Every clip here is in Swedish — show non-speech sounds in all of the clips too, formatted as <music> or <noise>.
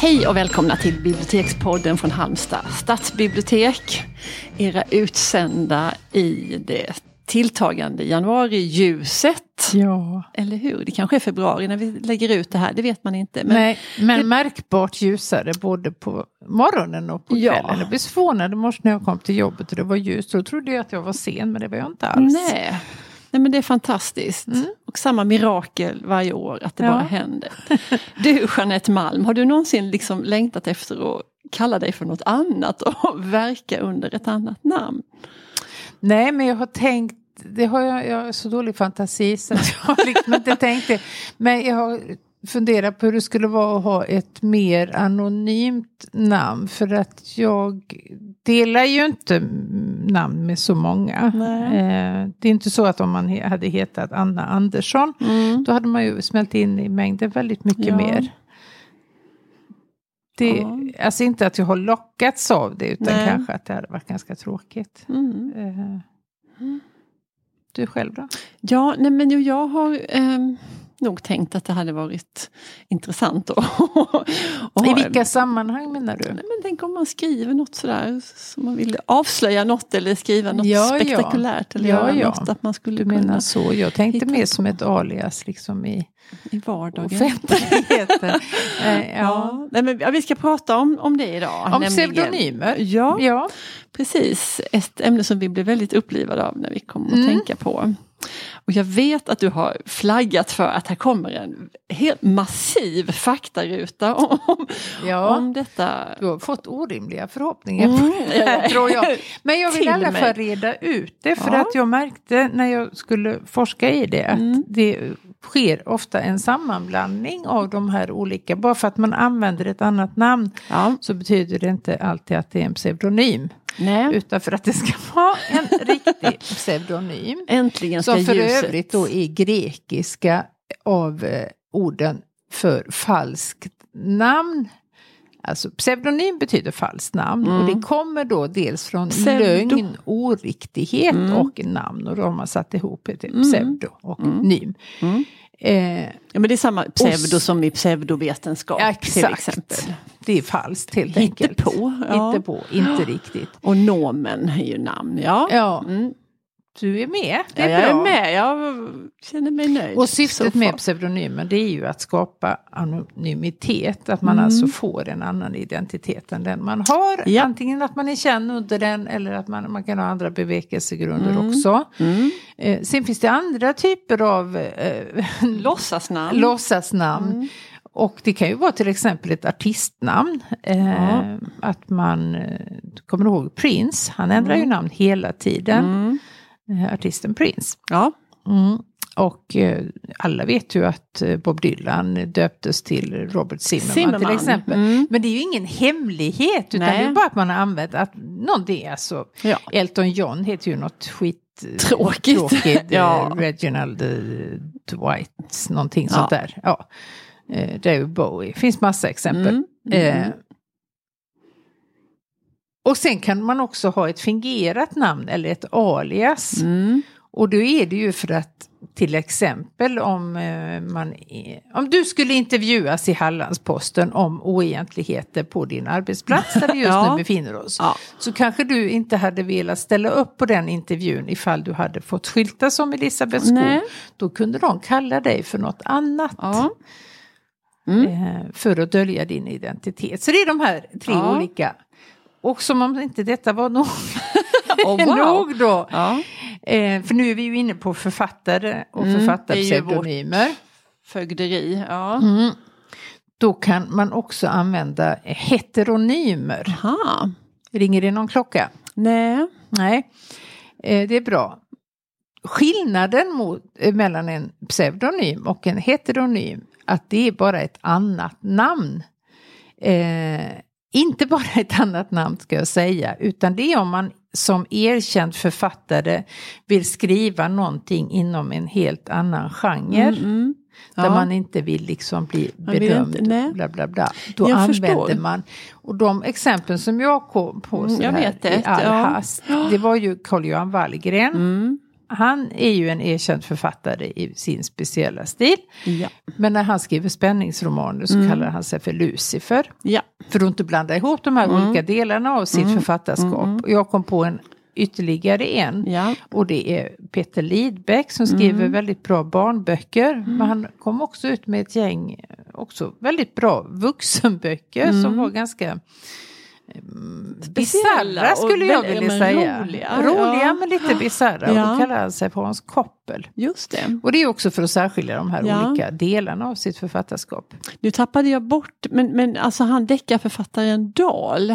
Hej och välkomna till Bibliotekspodden från Halmstad stadsbibliotek. Era utsända i det tilltagande januariljuset. Ja. Eller hur? Det kanske är februari när vi lägger ut det här, det vet man inte. Men, Nej, men märkbart ljusare både på morgonen och på kvällen. Ja. Jag blev förvånad i morse när jag kom till jobbet och det var ljust. Då trodde jag att jag var sen men det var jag inte alls. Nej. Nej men det är fantastiskt. Mm. Och samma mirakel varje år att det ja. bara händer. <laughs> Du Jeanette Malm, har du någonsin liksom längtat efter att kalla dig för något annat och <laughs> verka under ett annat namn? Nej men jag har tänkt det har jag, jag har så dålig fantasi så jag har liksom inte tänkt det. Men jag har funderat på hur det skulle vara att ha ett mer anonymt namn. För att jag delar ju inte namn med så många. Eh, det är inte så att om man hade hetat Anna Andersson, mm. då hade man ju smält in i mängden väldigt mycket ja. mer. Det, ja. Alltså inte att jag har lockats av det, utan Nej. kanske att det hade varit ganska tråkigt. Mm. Eh, du själv då? Ja, nej men jag har... Eh nog tänkt att det hade varit intressant. Att, <laughs> att I vilka sammanhang menar du? Nej, men tänk om man skriver något sådär som man vill avslöja något eller skriva något ja, spektakulärt. Eller ja, ja. något att man skulle du menar så. Jag tänkte mer som ett alias liksom i, I vardagen. offentligheten. <laughs> eh, ja. Nej, men, vi ska prata om, om det idag. Om nämligen, pseudonymer? Ja, ja, precis. Ett ämne som vi blev väldigt upplivade av när vi kom att mm. tänka på. Och jag vet att du har flaggat för att här kommer en helt massiv faktaruta <laughs> om, ja, om detta. Du har fått orimliga förhoppningar på mm, det här, tror jag. <laughs> Men jag vill i alla fall reda ut det för ja. att jag märkte när jag skulle forska i det att mm. det sker ofta en sammanblandning av de här olika. Bara för att man använder ett annat namn ja. så betyder det inte alltid att det är en pseudonym. Nej. Utan för att det ska vara en <laughs> riktig pseudonym. Äntligen ska Som för ljuset. övrigt då är grekiska av eh, orden för falskt namn. Alltså pseudonym betyder falskt namn mm. och det kommer då dels från pseudo. lögn, oriktighet mm. och namn och då har man satt ihop det till mm. pseudo och mm. nym. Mm. Eh, ja men det är samma pseudo som i pseudovetenskap ja, exakt. till exempel. Det är falskt helt Hitte enkelt. På, ja. Hitte på, inte riktigt. Och nomen är ju namn, ja. ja. Mm. Du är med, det är ja, jag bra. är med, jag känner mig nöjd. Och syftet med pseudonymen det är ju att skapa anonymitet. Att man mm. alltså får en annan identitet än den man har. Ja. Antingen att man är känd under den eller att man, man kan ha andra bevekelsegrunder mm. också. Mm. Eh, sen finns det andra typer av eh, <laughs> låtsasnamn. låtsasnamn. Mm. Och det kan ju vara till exempel ett artistnamn. Eh, ja. Att man, eh, kommer ihåg Prince? Han ändrar ju mm. namn hela tiden. Eh, artisten Prince. Ja. Mm. Och eh, alla vet ju att eh, Bob Dylan döptes till Robert Zimmerman, Zimmerman. till exempel. Mm. Men det är ju ingen hemlighet utan Nej. det är bara att man har använt att någonting, alltså ja. Elton John heter ju något skit Tråkigt. Tråkigt <laughs> ja. Reginald Dwight, någonting ja. sånt där. Ja. David Bowie, finns massa exempel. Mm. Mm. Eh, och sen kan man också ha ett fingerat namn eller ett alias. Mm. Och då är det ju för att till exempel om eh, man om du skulle intervjuas i Hallandsposten om oegentligheter på din arbetsplats där vi just <laughs> ja. nu befinner oss. Ja. Så kanske du inte hade velat ställa upp på den intervjun ifall du hade fått skylta som Elisabeth Skog. Då kunde de kalla dig för något annat. Ja. Mm. Eh, för att dölja din identitet. Så det är de här tre olika och som om inte detta var nog, <laughs> oh, wow. nog då. Ja. Eh, för nu är vi ju inne på författare och mm, författarpseudonymer. Fögderi, ja. Mm. Då kan man också använda heteronymer. Aha. Ringer det någon klocka? Nej. Nej, eh, det är bra. Skillnaden mot, eh, mellan en pseudonym och en heteronym, att det är bara ett annat namn. Eh, inte bara ett annat namn ska jag säga, utan det är om man som erkänd författare vill skriva någonting inom en helt annan genre. Mm, mm. Ja. Där man inte vill liksom bli berömd. Inte, bla, bla, bla. Då jag använder förstår. man. Och de exemplen som jag kom på mm, så vet det, i all ja. hast. Det var ju Carl-Johan Wallgren. Mm. han är ju en erkänd författare i sin speciella stil. Ja. Men när han skriver spänningsromaner så Mm. kallar han sig för Lucifer. Ja. För att inte blanda ihop de här Mm. olika delarna av sitt författarskap. Och jag kom på en ytterligare en. Ja. Och det är Peter Lidbeck som skriver Mm. väldigt bra barnböcker. Men han kom också ut med ett gäng eh, också väldigt bra vuxenböcker Mm. som var ganska mm, bisarra och skulle jag vilja men säga. roliga. Roliga Ja. men lite bisarra. Ja. Och då kallar han sig för Hans Koppel. Just det. Och det är också för att särskilja de här Ja. olika delarna av sitt författarskap. Nu tappade jag bort, men, men alltså han deckarförfattaren Dahl.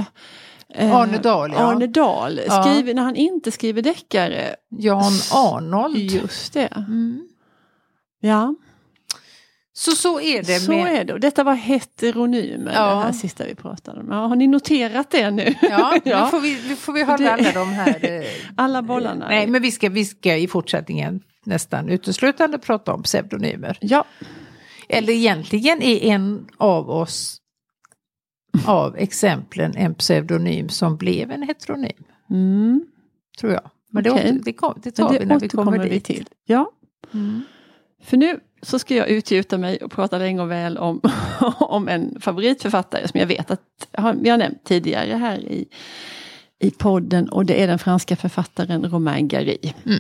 eh, Arne Dahl, ja. Arne Dahl, skriver, när han inte skriver deckare. Jan Arnold. Just det. Mm. Ja, Så så är det så med... är det. Och detta var heteronymer, Ja. det här sista vi pratade om. Ja, har ni noterat det nu? Ja, <laughs> Ja. nu får vi, nu får vi hålla Det- alla de här... eh, <laughs> Alla bollarna. Nej, men vi ska, vi ska i fortsättningen nästan uteslutande prata om pseudonymer. Ja, Eller egentligen är en av oss av exemplen en pseudonym som blev en heteronym, mm. tror jag. Men det, Okej. åter, det, kom, det tar Men vi det när vi kommer dit. till. Ja, Mm. för nu så ska jag utgjuta mig och prata länge och väl om, <laughs> om en favoritförfattare som jag vet att vi har nämnt tidigare här i, i podden och det är den franska författaren Romain Gary. Mm.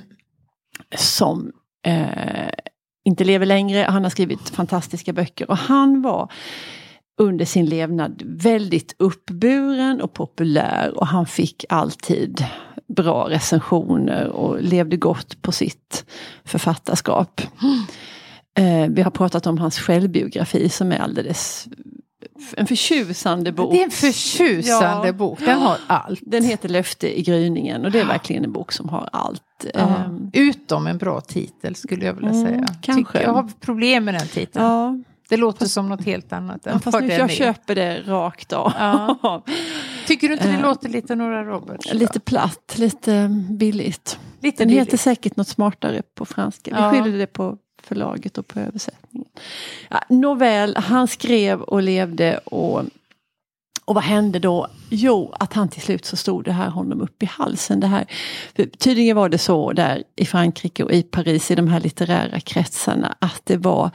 Som eh, inte lever längre, han har skrivit fantastiska böcker och han var under sin levnad väldigt uppburen och populär och han fick alltid bra recensioner och levde gott på sitt författarskap. Eh, vi har pratat om hans självbiografi som är alldeles en förtjusande bok. Det är en förtjusande Ja. bok, den har allt. Den heter Löfte i gryningen och det är verkligen en bok som har allt. Ja. Ehm, Utom en bra titel skulle jag vilja Mm, säga. kanske. Jag har problem med den titeln. ja, Det låter som något helt annat än fast nu, jag är. köper det rakt av. Ja. Tycker du inte det Eh, låter lite Nora Roberts? då? lite platt, lite billigt. lite Den billigt. heter säkert något smartare på franska. Vi Ja. skyller det på förlaget och på översättningen. Ja, nåväl, han skrev och levde och, och vad hände då? Jo, att han till slut så stod det här honom upp i halsen. Det här, tydligen var det så där i Frankrike och i Paris i de här litterära kretsarna att det var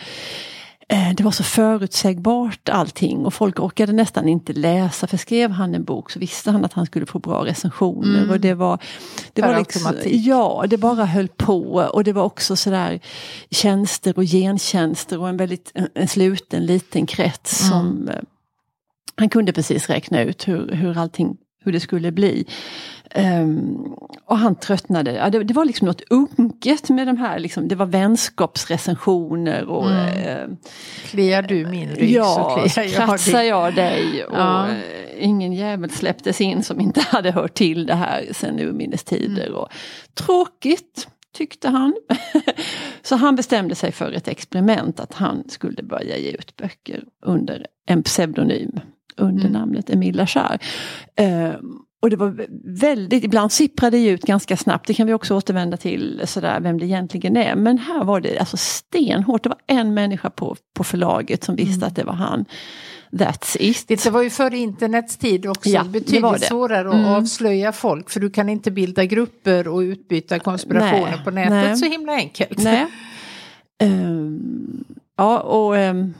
det var så förutsägbart allting och folk orkade nästan inte läsa för skrev han en bok så visste han att han skulle få bra recensioner. Mm. Och det var, det var liksom. Ja, det bara höll på och det var också sådär tjänster och gentjänster och en väldigt en, en sluten liten krets Mm. som eh, han kunde precis räkna ut hur, hur allting hur det skulle bli. Ehm, och han tröttnade. Ja, det, det var liksom något unket med de här, liksom, det var vänskapsrecensioner och Mm. eh, Kliar du min rygg Ja, så kliar jag kratsar jag dig och Ja. eh, ingen jävel släpptes in som inte <laughs> hade hört till det här sen urminnes tider. Mm. Och, tråkigt, tyckte han. <laughs> Så han bestämde sig för ett experiment att han skulle börja ge ut böcker under en pseudonym under Mm. namnet Emile Lachar. Ehm, och det var väldigt, ibland sipprade det ut ganska snabbt, det kan vi också återvända till sådär vem det egentligen är. Men här var det alltså stenhårt, det var en människa på, på förlaget som visste Mm. att det var han. That's it. Det var ju före internets tid också Ja, det betydligt var det. svårare att Mm. avslöja folk för du kan inte bilda grupper och utbyta konspirationer Nej, på nätet nej. så himla enkelt. Nej. <laughs> Ehm, ja, och, ehm,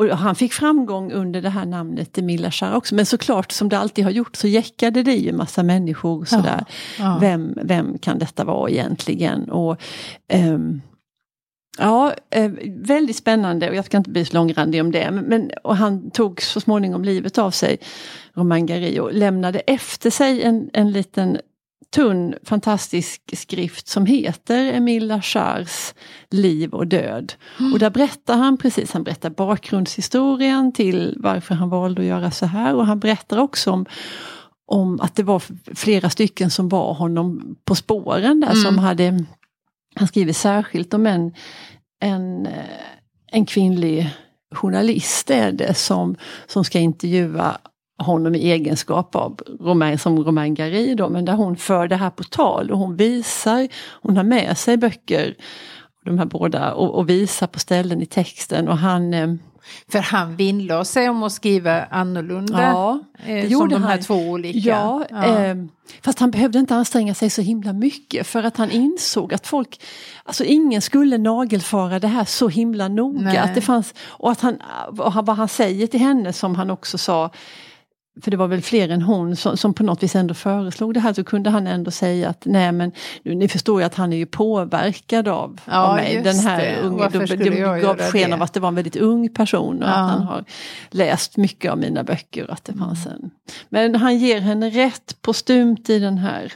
och han fick framgång under det här namnet Emile Lachar också. Men såklart som det alltid har gjort så jäckade det ju massa människor sådär. Ja. Vem, vem kan detta vara egentligen? Och, ehm, ja, eh, väldigt spännande och jag ska inte bli så långrandig om det. Men, men, och han tog så småningom livet av sig, Romain Gary, och lämnade efter sig en, en liten tunn fantastisk skrift som heter Emile Lachars liv och död. Och där berättar han precis, han berättar bakgrundshistorien till varför han valde att göra så här och han berättar också om om att det var flera stycken som var honom på spåren där Mm. som hade, han skriver särskilt om en, en, eh, en kvinnlig journalist är det som, som ska intervjua honom i egenskap av Romain, som Romain Gary då, men där hon för det här på tal och hon visar, hon har med sig böcker de här båda och, och visar på ställen i texten och han eh, För han vinnlade sig om att skriva annorlunda. Ja, eh, som de här han. två olika. Ja, Ja. Eh, fast han behövde inte anstränga sig så himla mycket för att han insåg att folk, alltså ingen skulle nagelfara det här så himla noga. Nej. Att det fanns, och att han, och han- vad han säger till henne som han också sa, för det var väl fler än hon som, som på något vis ändå föreslog det här, så kunde han ändå säga att nej men ni förstår ju att han är ju påverkad av, Ja, av mig. Den här det. Varför det, det jag gav sken det? av att det var en väldigt ung person och Ja. att han har läst mycket av mina böcker. och Att det fanns en. Men han ger henne rätt postumt i den här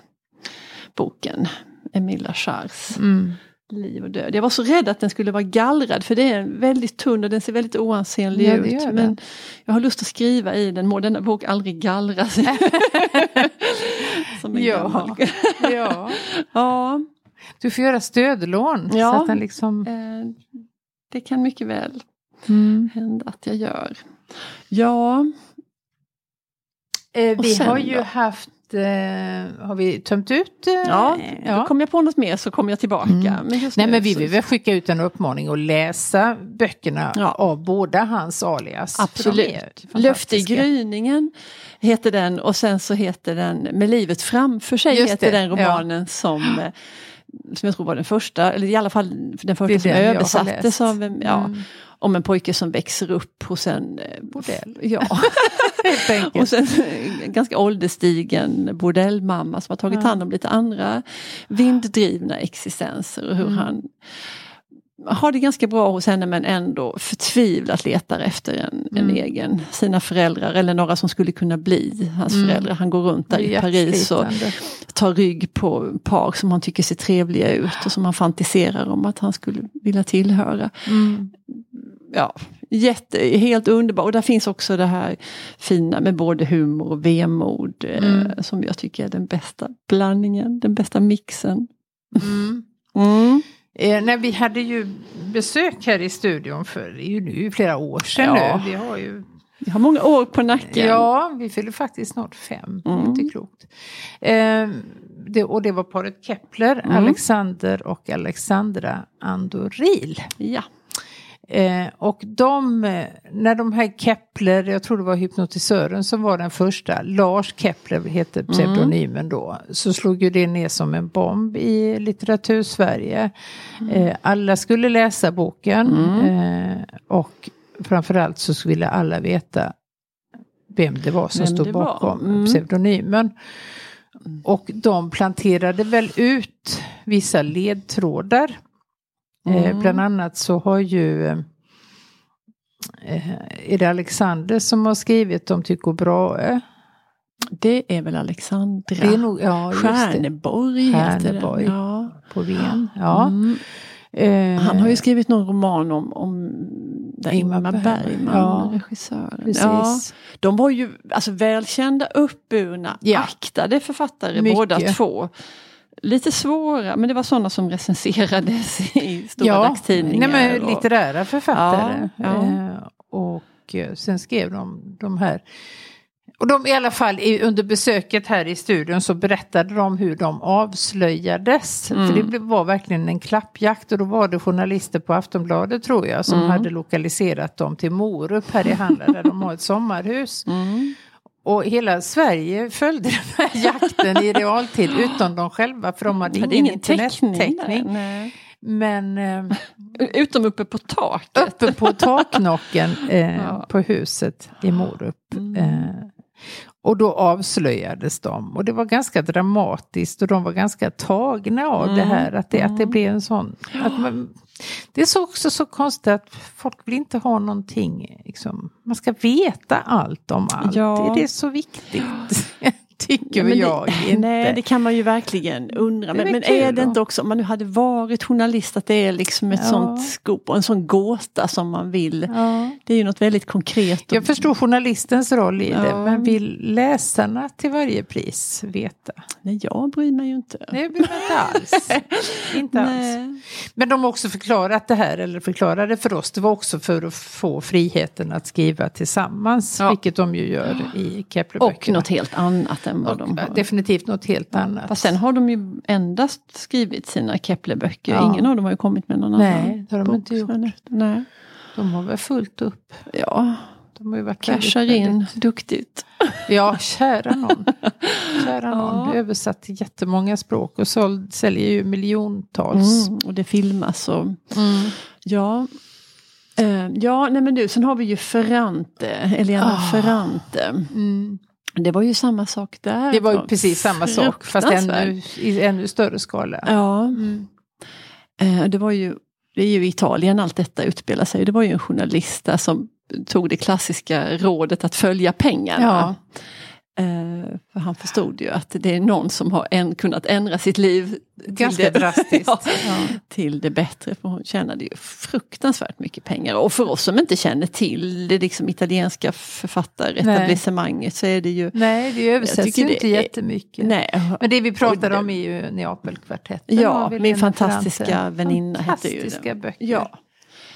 boken. Emila Chars Mm. Liv och död. Jag var så rädd att den skulle vara gallrad för det är väldigt tunn och den ser väldigt oansenlig Ja, ut. Men jag har lust att skriva i den, må denna bok aldrig gallras. <laughs> Som en Ja. ja. <laughs> ja, Du får göra stödlån. Ja. Så att den liksom... eh, det kan mycket väl Mm. hända att jag gör. Ja, Eh, vi har ju då? haft... Eh, har vi tömt ut? Eh, ja, Då kommer jag på något mer så kommer jag tillbaka. Mm. Men Nej men vi vill väl skicka ut en uppmaning att läsa böckerna Ja. av båda hans alias. Absolut. Löfte i gryningen heter den och sen så heter den Med livet framför sig Just heter det, den romanen som, eh, som jag tror var den första, eller i alla fall den första som översattes av ja, Mm. Om en pojke som växer upp hos en eh, Bordell. Ja, <laughs> och sen en ganska ålderstigen bordellmamma som har tagit hand om lite andra vinddrivna existenser och hur Mm. han har det ganska bra hos henne men ändå förtvivlat letar efter en, en Mm. egen, sina föräldrar eller några som skulle kunna bli hans Mm. föräldrar. Han går runt där i Paris och tar rygg på par som han tycker ser trevliga ut och som han fantiserar om att han skulle vilja tillhöra. Mm. Ja, jätte, helt underbar. Och där finns också det här fina med både humor och vemod Mm. eh, som jag tycker är den bästa blandningen, den bästa mixen. Mm. <laughs> Mm. Eh, när vi hade ju besök här i studion för det är ju nu flera år sedan Ja. nu. Vi har ju, Jag har många år på nacken. ja, vi fyller faktiskt snart fem. Mm. inte klokt. Eh, det, och det var paret Kepler, Mm. Alexander och Alexandra Andoril. ja. Eh, och de, eh, när de här Kepler, jag tror det var hypnotisören som var den första, Lars Kepler heter Mm. pseudonymen då, så slog ju det ner som en bomb i litteratursverige. Mm. Eh, alla skulle läsa boken eh, och framförallt så ville alla veta vem det var som Vem stod bakom Mm. pseudonymen. Och de planterade väl ut vissa ledtrådar. Eh, Mm. bland annat så har ju eh, är det Alexander som har skrivit om Tycho Brahe? Det är väl Alexandra Det är nog, ja, det. Stjärneborg heter Stjärneborg. den. Ja. På Ven. Ja. Mm. Eh, Han har ju skrivit någon roman om, om där Ingmar Bergman. Bergman, Ja. regissören. Precis. Ja, de var ju alltså, välkända, uppburna, Ja. aktade författare Mycket. båda två. Lite svåra, men det var sådana som recenserades i stora ja, dagstidningar. nej, men och- litterära författare. Ja, ja. Eh, och eh, sen skrev de de här och de i alla fall under besöket här i studion så berättade de hur de avslöjades. Mm. För det var verkligen en klappjakt och då var det journalister på Aftonbladet tror jag som Mm. hade lokaliserat dem till Morup här i Handlar där de har ett sommarhus. <laughs> Mm. Och hela Sverige följde den här jakten i realtid utom de själva för de hade, hade ingen ingen internettäckning. Men eh, Utom uppe på taket. uppe på taknocken <laughs> eh, Ja. på huset i Morup. Mm. Eh, och då avslöjades de och det var ganska dramatiskt och de var ganska tagna av det Mm. här. Att det, att det Mm. blev en sån... Att man, det är så också så konstigt att folk vill inte ha någonting, liksom, man ska veta allt om allt. Ja. Är det så viktigt? <laughs> Tycker Ja, men jag <laughs> det, inte. Nej, det kan man ju verkligen undra. Det Men, men är det då? inte också, om man nu hade varit journalist, att det är liksom ett Ja. sånt skop och en sån gåta som man vill. Ja. Det är ju något väldigt konkret. och- Jag förstår journalistens roll i det, men vill läsarna till varje pris veta? Nej, jag bryr mig ju inte. Det behöver inte alls. <laughs> inte alls. Nej. Men de har också förklarat det här, eller förklarade för oss, det var också för att få friheten att skriva tillsammans, vilket de ju gör i Och Keplerböckerna. något helt annat än än vad Och, de har. Definitivt något helt annat. Fast sen har de ju endast skrivit sina Kepler-böcker. Ja. Ingen av dem har ju kommit med någon Nej, annan det har de bok inte gjort. Nej. De har väl fullt upp. Ja, De har ju varit cashar in väldigt- duktigt. Ja, kära någon. Kära <laughs> Ja. någon. Översatt till jättemånga språk och såld, säljer ju miljontals. Mm, och det filmas och Mm. ja. Eh, ja, nej men du, sen har vi ju Ferrante, Elena Ah. Ferrante. Mm. Det var ju samma sak där. Det var ju precis samma sak fast ännu, i ännu större skala. Ja, Mm. eh, det var ju, det är ju Italien allt detta utspelar sig. Det var ju en journalist där som tog det klassiska rådet att följa pengarna. Ja. Eh, för han förstod ju att det är någon som har en, kunnat ändra sitt liv till det, <laughs> drastiskt. ja, Ja. till det bättre. För hon tjänade ju fruktansvärt mycket pengar. Och för oss som inte känner till det liksom italienska författaretablissemanget så är det ju... Nej, det översätts ju det inte är- jättemycket. Nej, Men det vi pratar om är ju Neapelkvartetten. Ja, min fantastiska väninna hette ju Fantastiska böcker. Ja.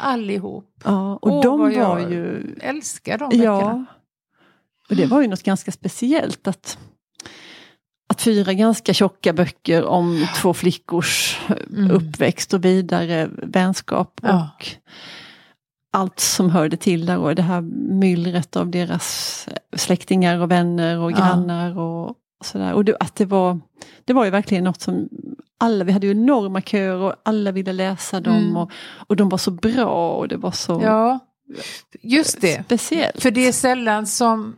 Allihop. ja, och Åh, de var jag ju... Älskar de böckerna. Ja. Och det var ju något ganska speciellt att, att fyra ganska tjocka böcker om två flickors Mm. uppväxt och vidare vänskap Ja. och allt som hörde till där och det här myllret av deras släktingar och vänner och Ja. grannar och sådär. Och det, att det var, det var ju verkligen något som alla, vi hade ju enorma köer och alla ville läsa dem Mm. och, och de var så bra och det var så ja, just det. speciellt. För det är sällan som,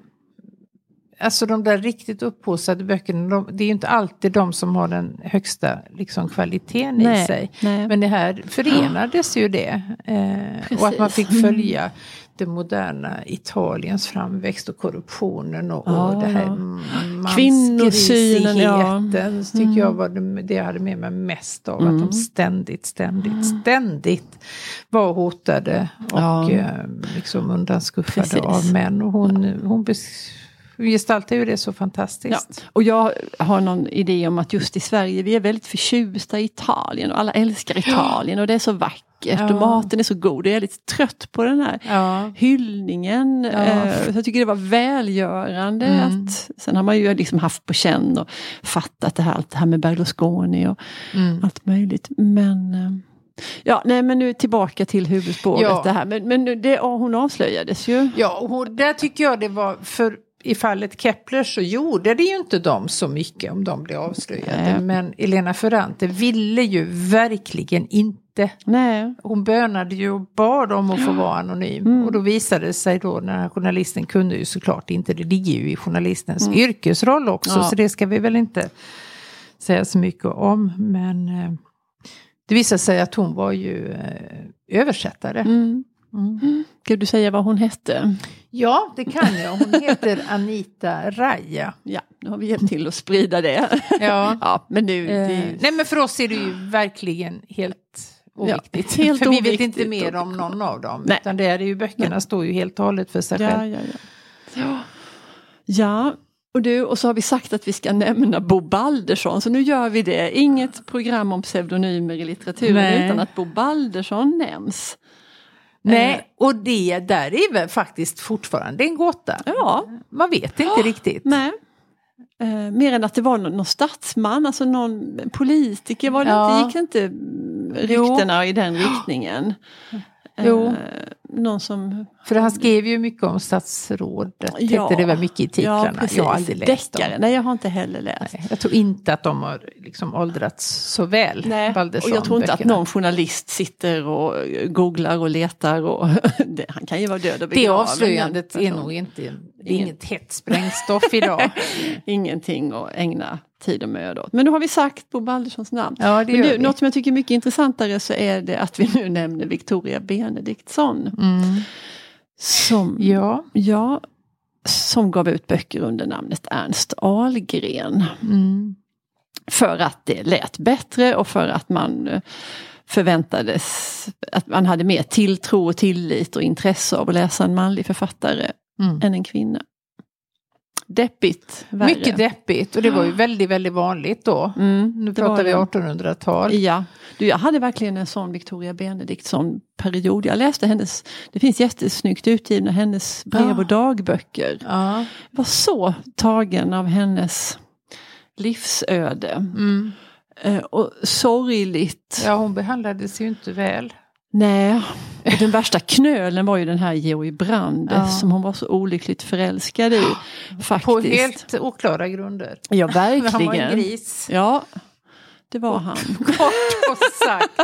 alltså de där riktigt upphaussade böckerna, de, det är ju inte alltid de som har den högsta liksom, kvaliteten i Nej, sig. nej. Men det här förenades ju det. Eh, och att man fick följa det moderna Italiens framväxt och korruptionen och, Ja, och det här ja. mm, Kvinnosynen, ja. tycker jag var det, det jag hade med mig mest av. Att Mm. de ständigt, ständigt, ständigt var hotade och Ja. eh, liksom undanskuffade Precis. av män. Och hon, hon bes- gestaltar ju det så fantastiskt. Och jag har någon idé om att just i Sverige, vi är väldigt förtjusta i Italien och alla älskar Italien och det är så vackert Ja. och maten är så god. Jag är lite trött på den här Ja. hyllningen. Ja. Eh, så jag tycker det var välgörande. Mm. Att, sen har man ju liksom haft på känn och fattat det här, allt det här med Berlusconi och Mm. allt möjligt. Men eh, ja, nej men nu tillbaka till huvudspåret Ja. det här. Men, men det, ja, hon avslöjades ju. Ja, och hon- där tycker jag det var, för i fallet Kepler så gjorde det ju inte de så mycket om de blev avslöjade. Nej. Men Elena Ferrante ville ju verkligen inte. Nej. Hon bönade ju och bad om att få vara anonym. Mm. Och då visade det sig då, den här journalisten kunde ju såklart inte, det ligger ju i journalistens Mm. yrkesroll också, Ja. så det ska vi väl inte säga så mycket om. Men eh, det visade sig att hon var ju eh, översättare. Mm. Mm. Ska du säga vad hon hette? Ja, det kan jag. Hon heter Anita Raja. Ja, nu har vi hjälpt till att sprida det. Ja. <laughs> ja men nu... Eh, nej men för oss är det ju verkligen helt oviktigt. helt <laughs> för vi vet oviktigt inte mer om någon av dem. Nej. Utan det är ju böckerna står ju helt och hållet för sig ja, själv. ja, ja. ja. Ja, och, du, och så har vi sagt att vi ska nämna Bo Baldersson, så nu gör vi det. Inget program om pseudonymer i litteraturen Nej. utan att Bo Baldersson nämns. Nej, och det där är väl faktiskt fortfarande en gåta. Ja, Man vet inte riktigt. nej. Eh, mer än att det var någon, någon statsman, alltså någon politiker, var det Ja. inte, gick inte ryktena i den riktningen? Jo. Eh, någon som För han skrev ju mycket om statsrådet. Ja. Hette det väl mycket i titlarna. precis. jag har aldrig läst Deckare. dem. Nej, jag har inte heller läst. Nej, jag tror inte att de har liksom åldrats så väl. Nej, och Baldersson, jag tror inte att böckerna. någon journalist sitter och googlar och letar. Och <laughs> det, han kan ju vara död och Det begraven, avslöjandet den är nog inte, det är inget hett sprängstoff idag. <laughs> Ingenting att ägna tid och möda åt. Men nu har vi sagt Bo Balderssons namn. Ja, det Men du, något som jag tycker är mycket intressantare så är det att vi nu nämner Victoria Benediktsson. Mm. Som, Ja. ja, som gav ut böcker under namnet Ernst Ahlgren. Mm. För att det lät bättre och för att man eh, förväntades att man hade mer tilltro och tillit och intresse av att läsa en manlig författare Mm. än en kvinna. Deppigt. Värre. Mycket deppigt och det var ju väldigt, väldigt vanligt då. Mm, Nu pratar vi det. 1800-tal. Ja, du, jag hade verkligen en sån Victoria Benediktsson period. Jag läste hennes, det finns jättesnyggt utgivna hennes brev och dagböcker. Ja. Jag var så tagen av hennes livsöde. Mm. Eh, och sorgligt. ja, hon behandlades ju inte väl. Nej, och den värsta knölen var ju den här Georg Brandes Ja. som hon var så olyckligt förälskad i. Faktiskt. På helt oklara grunder. Ja, <laughs> Han var en verkligen. gris. Ja, det var han. <laughs> Kort sagt.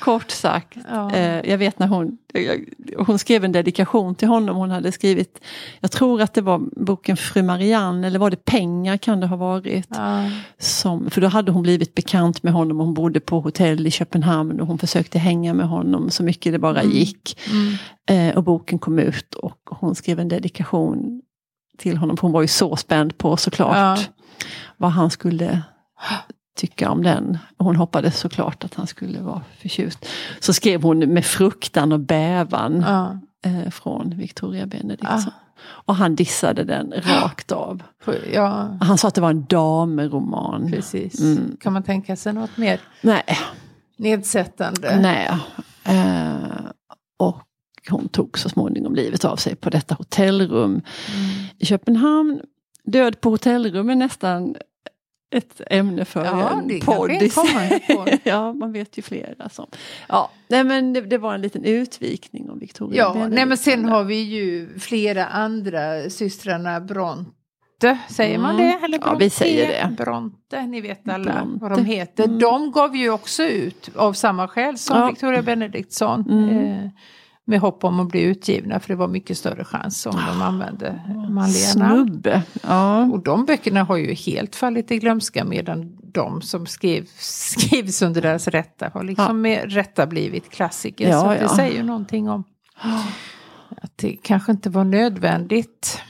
Kort sagt. Ja. Eh, jag vet när hon, jag, hon skrev en dedikation till honom. Hon hade skrivit, jag tror att det var boken Fru Marianne eller var det Pengar kan det ha varit. Ja. Som, för då hade hon blivit bekant med honom. Hon bodde på hotell i Köpenhamn och hon försökte hänga med honom så mycket det bara gick. Mm. Eh, och boken kom ut och hon skrev en dedikation till honom. För hon var ju så spänd på såklart Ja. vad han skulle tycka om den. Och hon hoppades såklart att han skulle vara förtjust. Så skrev hon med fruktan och bävan Ja. eh, från Victoria Benediktsson. Ah. Och han dissade den rakt av. ja, Han sa att det var en dameroman. precis. Mm. Kan man tänka sig något mer Nej, nedsättande? nej. Eh, och hon tog så småningom livet av sig på detta hotellrum Mm. i Köpenhamn. Död på hotellrum är nästan ett ämne för Ja, en det podd. <laughs> ja, man vet ju flera som... Ja, nej men det, det var en liten utvikning om Victoria Ja, Benedikt. nej men sen har vi ju flera andra systrarna Bronte, säger man Mm. det? Eller Ja, vi säger det. Bronte, ni vet alla Bronte. vad de heter. Mm. De gav ju också ut av samma skäl som Ja. Victoria Benediktsson. Mm. Eh, med hopp om att bli utgivna för det var mycket större chans om de använde manliga namn. Snubbe. Ja. Och de böckerna har ju helt fallit i glömska medan de som skrev, <laughs> skrivs under deras rätta har liksom Ja. med rätta blivit klassiker. Ja, så det ja. säger ju någonting om att det kanske inte var nödvändigt.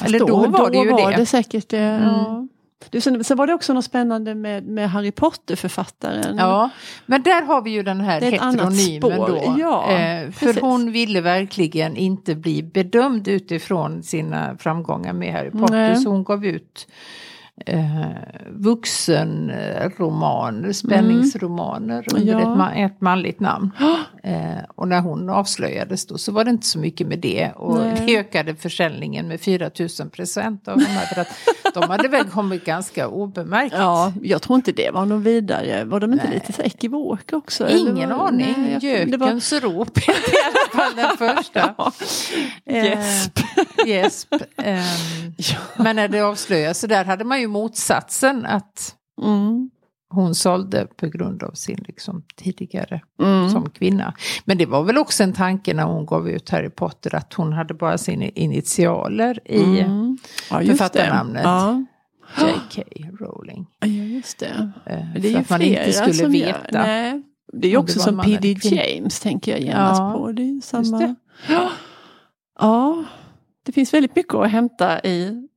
Eller då var det ju var det. det säkert. Mm. Du, sen, sen var det också något spännande med, med Harry Potter-författaren. Ja, men där har vi ju den här heteronymen då. ja, eh, för precis. hon ville verkligen inte bli bedömd utifrån sina framgångar med Harry Potter. Nej. Så hon gav ut eh, vuxenromaner, spänningsromaner under Ja. ett, ma- ett manligt namn. <gasps> Eh, och när hon avslöjades då så var det inte så mycket med det. Och Nej. det ökade försäljningen med 4000 procent av de här. För att de hade väl kommit ganska obemärkt. Ja, jag tror inte det var någon vidare. Var de inte Nej. lite så ekivoka också? Ingen var- aning. Nej, det var- Gökens rop i alla fall den <laughs> första. Ja. Eh, Gäsp. Gäsp. <laughs> Ehm, <laughs> Men när det avslöjas så där hade man ju motsatsen att Mm. Hon sålde på grund av sin liksom, tidigare Mm. som kvinna. Men det var väl också en tanke när hon gav ut Harry Potter att hon hade bara sina initialer i Mm. Ja, författarnamnet. Ja. J.K. Rowling. ja, just det. Eh, Men det är för ju att man inte skulle veta. Gör. Nej. Det är ju också som P.D. James tänker jag genast Ja, på. Det är samma. det. Ja. ja, det finns väldigt mycket att hämta i,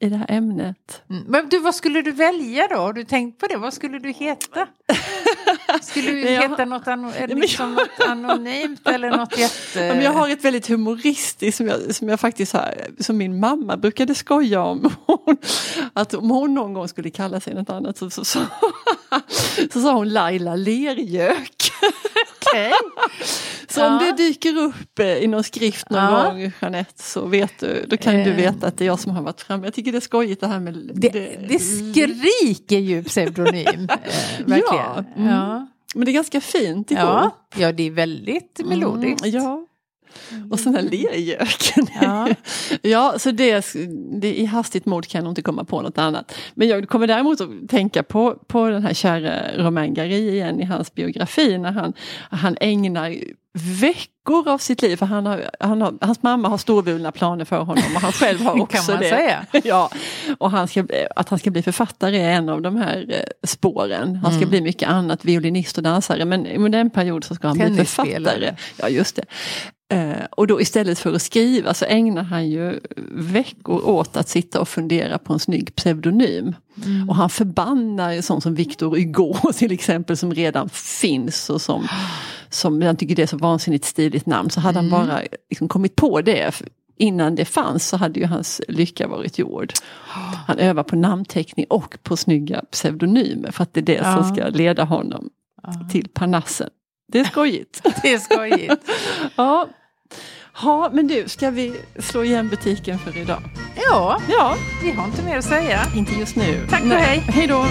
i det här ämnet. Mm. Men du, vad skulle du välja då? Har du tänkt på det? Vad skulle du heta? <laughs> Skulle du Jag- heta något, ano, liksom något anonymt eller något <laughs> jätte... Men jag har ett väldigt humoristiskt som jag, som jag faktiskt har, som min mamma brukade skoja om. Hon, att om hon någon gång skulle kalla sig något annat så, så, så, <laughs> så sa hon Laila Lergök. Okej. Så om Ja. det dyker upp eh, i någon skrift någon Ja. gång Jeanette så vet du, då kan du Eh. veta att det är jag som har varit framme. Jag tycker det är skojigt det här med... Det, det skriker ju pseudonym. <laughs> Eh, verkligen. Ja, mm. ja. Men det är ganska fint ihop. Ja. ja, det är väldigt melodiskt. Mm, ja. Och sen här lergöken. Ja. ja, så det, det, i hastigt mod kan jag nog inte komma på något annat. Men jag kommer däremot att tänka på, på den här kära Romain Gary igen i hans biografi när han, han ägnar veckor av sitt liv, för han har, han har, hans mamma har storvulna planer för honom och han själv har också <laughs> Kan man det. säga. <laughs> Ja, och han ska, att han ska bli författare är en av de här eh, spåren. Han ska Mm. bli mycket annat, violinist och dansare, men under en period så ska han bli författare. Ja, just det. Eh, och då istället för att skriva så ägnar han ju veckor åt att sitta och fundera på en snygg pseudonym. Mm. Och han förbannar ju sånt som Victor Hugo <laughs> till exempel som redan finns och som, som han tycker det är så vansinnigt stiligt namn. Så hade Mm. han bara liksom kommit på det innan det fanns så hade ju hans lycka varit gjord. Han övar på namnteckning och på snygga pseudonymer för att det är det Ja. som ska leda honom Ja. till Parnassen. Det är skojigt. <laughs> Det är skojigt. <laughs> ja. ja, men du, ska vi slå igen butiken för idag? Ja, Ja, vi har inte mer att säga. inte just nu. Tack och Nej. hej. Hej då!